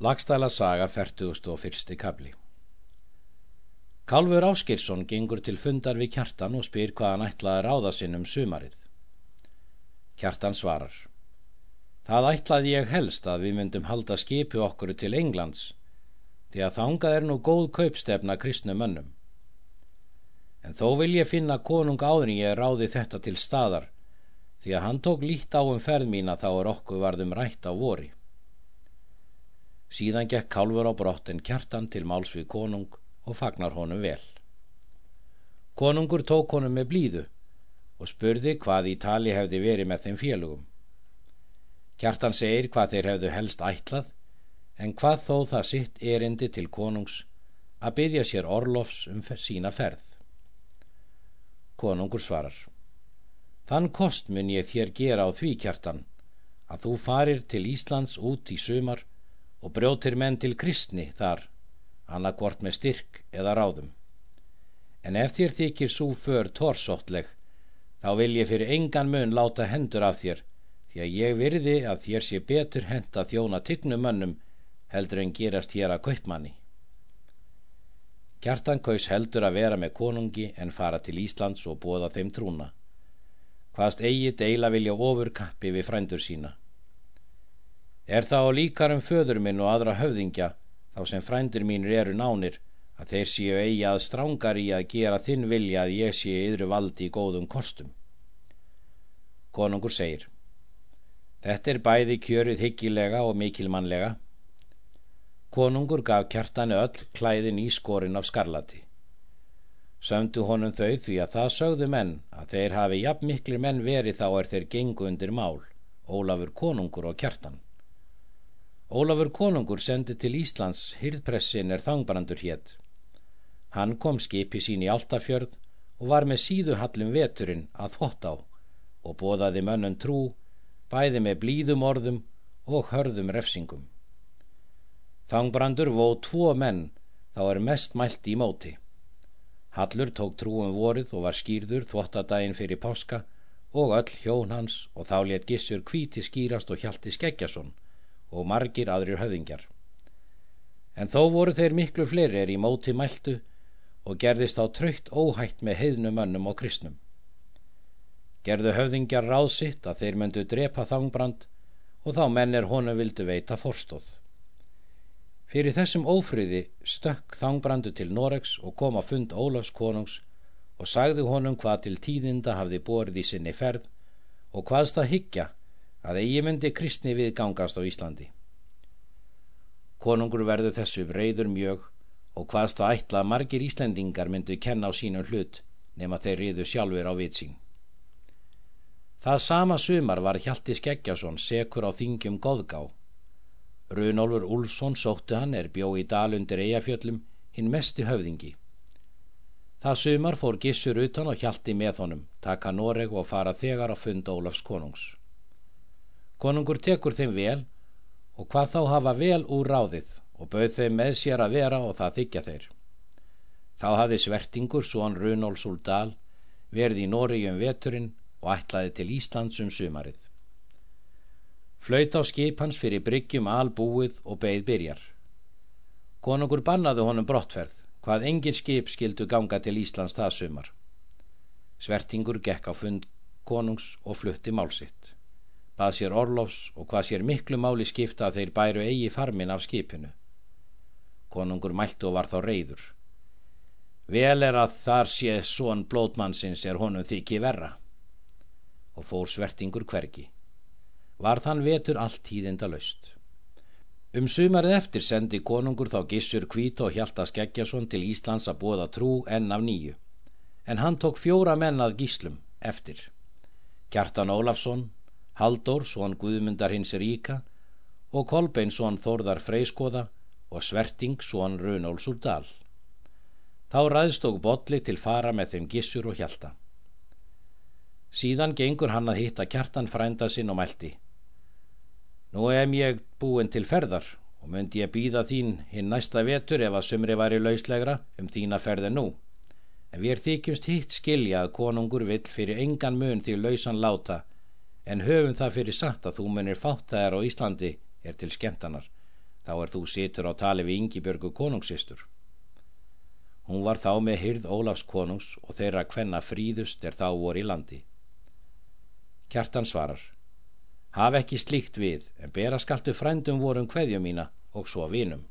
Lagstæla saga 41. kabli Kálfur Áskirsson gengur til fundar við kjartan og spyr hvað hann ætlaði ráða sinn um sumarið. Kjartan svarar Það ætlaði ég helst að við myndum halda skipi okkur til Englands því að þangað er nú góð kaupstefna kristnu mönnum. En þó vil ég finna konung áður ég ráði þetta til staðar því að hann tók lít á um ferð mína þá er okkur varðum rætt á vori. Síðan gekk kálfur á brott en kjartan til máls við konung og fagnar honum vel. Konungur tók honum með blíðu og spurði hvað í tali hefði verið með þeim félugum. Kjartan segir hvað þeir hefðu helst ætlað en hvað þó það sitt erindi til konungs að byggja sér orlofs um sína ferð. Konungur svarar Þann kost mun ég þér gera á því kjartan að þú farir til Íslands út í sumar og brjótir menn til kristni þar, annarkvort með styrk eða ráðum. En ef þér þykir svo för tórsóttleg, þá vil ég fyrir engan mun láta hendur af þér, því að ég virði að þér sé betur hend að þjóna tygnum mönnum heldur en gerast hér að kaupmanni. Kjartan kaus heldur að vera með konungi en fara til Íslands og bóða þeim trúna. Hvaðst eigi deila vilja ofur kappi við frændur sína. Er það á líkarum föður minn og aðra höfðingja, þá sem frændir mínir eru nánir, að þeir séu eigi að strángar í að gera þinn vilja að ég sé yðru valdi í góðum kostum. Konungur segir, þetta er bæði kjörið hyggilega og mikilmannlega. Konungur gaf kjartanu öll klæðin í skorin af skarlati. Sömdu honum þau því að það sögðu menn að þeir hafi jafn miklir menn verið þá er þeir gengu undir mál, Ólafur konungur og kjartan. Ólafur konungur sendi til Íslands hyrðpressin er þangbrandur hétt. Hann kom skipi sín í Altafjörð og var með síðuhallum veturinn að þvott á og bóðaði mönnum trú, bæði með blíðum orðum og hörðum refsingum. Þangbrandur vóð tvo menn þá er mest mælt í móti. Hallur tók trúum vorið og var skýrður þvottadaginn fyrir páska og öll hjón hans og þá let gissur kvíti skýrast og hjalti Skeggjason og margir aðrir höfðingjar. En þó voru þeir miklu fleiri er í móti mæltu og gerðist á tröytt óhætt með heiðnum önnum og kristnum. Gerðu höfðingjar ráðsitt að þeir myndu drepa þangbrand og þá mennir honum vildu veita forstóð. Fyrir þessum ófriði stökk þangbrandu til Noregs og kom að fund Ólafs konungs og sagði honum hvað til tíðinda hafði borð í sinni ferð og hvaðst að higgja að eigi myndi kristni við gangast á Íslandi. Konungur verður þessu breyður mjög og hvaðst það ætla að margir Íslendingar myndu kenna á sínum hlut nema þeir riðu sjálfur á vitsing. Það sama sumar var Hjalti Skeggjason sekur á þingjum Góðgá. Runolfur Úlsson sóttu hann er bjó í dal undir Eyjafjöllum hinn mesti höfðingi. Það sumar fór Gissur utan og Hjalti með honum, taka Noreg og fara þegar á fund Ólafs konungs. Konungur tekur þeim vel og hvað þá hafa vel úr ráðið og bauð þeim með sér að vera og það þykja þeir. Þá hafði svertingur svon Runóls úr dal verði í Nóri um veturinn og ætlaði til Íslands um sumarið. Flaut á skip hans fyrir bryggjum albúið og beigð byrjar. Konungur bannaði honum brottferð, hvað engin skip skildu ganga til Íslands það sumar. Svertingur gekk á fund konungs og flutti málsitt bað sér orlofs og hvað sér miklu máli skipta að þeir bæru eigi farmin af skipinu. Konungur mæltu og var þá reyður. Vel er að þar sé svon blótmannsins er honum þykki verra. Og fór svertingur hvergi. Var þann vetur allt tíðinda laust. Um sumarið eftir sendi konungur þá gissur kvít og hjálta Skeggjason til Íslands að bóða trú enn af nýju. En hann tók fjóra menn að gíslum eftir. Kjartan Ólafsson, Halldór, svon Guðmundar hins ríka og Kolbein, svon Þórðar Freyskoða og Sverting, svon Runóls úr dal. Þá ræðst og botli til fara með þeim gissur og hjalta. Síðan gengur hann að hitta kjartan frænda sinn og mælti. Nú em ég búin til ferðar og myndi ég býða þín hinn næsta vetur ef að sumri væri lauslegra um þína ferði nú. En við er þykjumst hitt skilja að konungur vill fyrir engan mun því lausan láta en höfum það fyrir satt að þú munir fátt þær á Íslandi er til skemmtanar þá er þú situr á tali við Ingibjörgu konungsistur. Hún var þá með hyrð Ólafs konungs og þeirra hvenna fríðust er þá voru í landi. Kjartan svarar, haf ekki slíkt við, en bera skaltu frændum vorum hveðjum mína og svo vinum.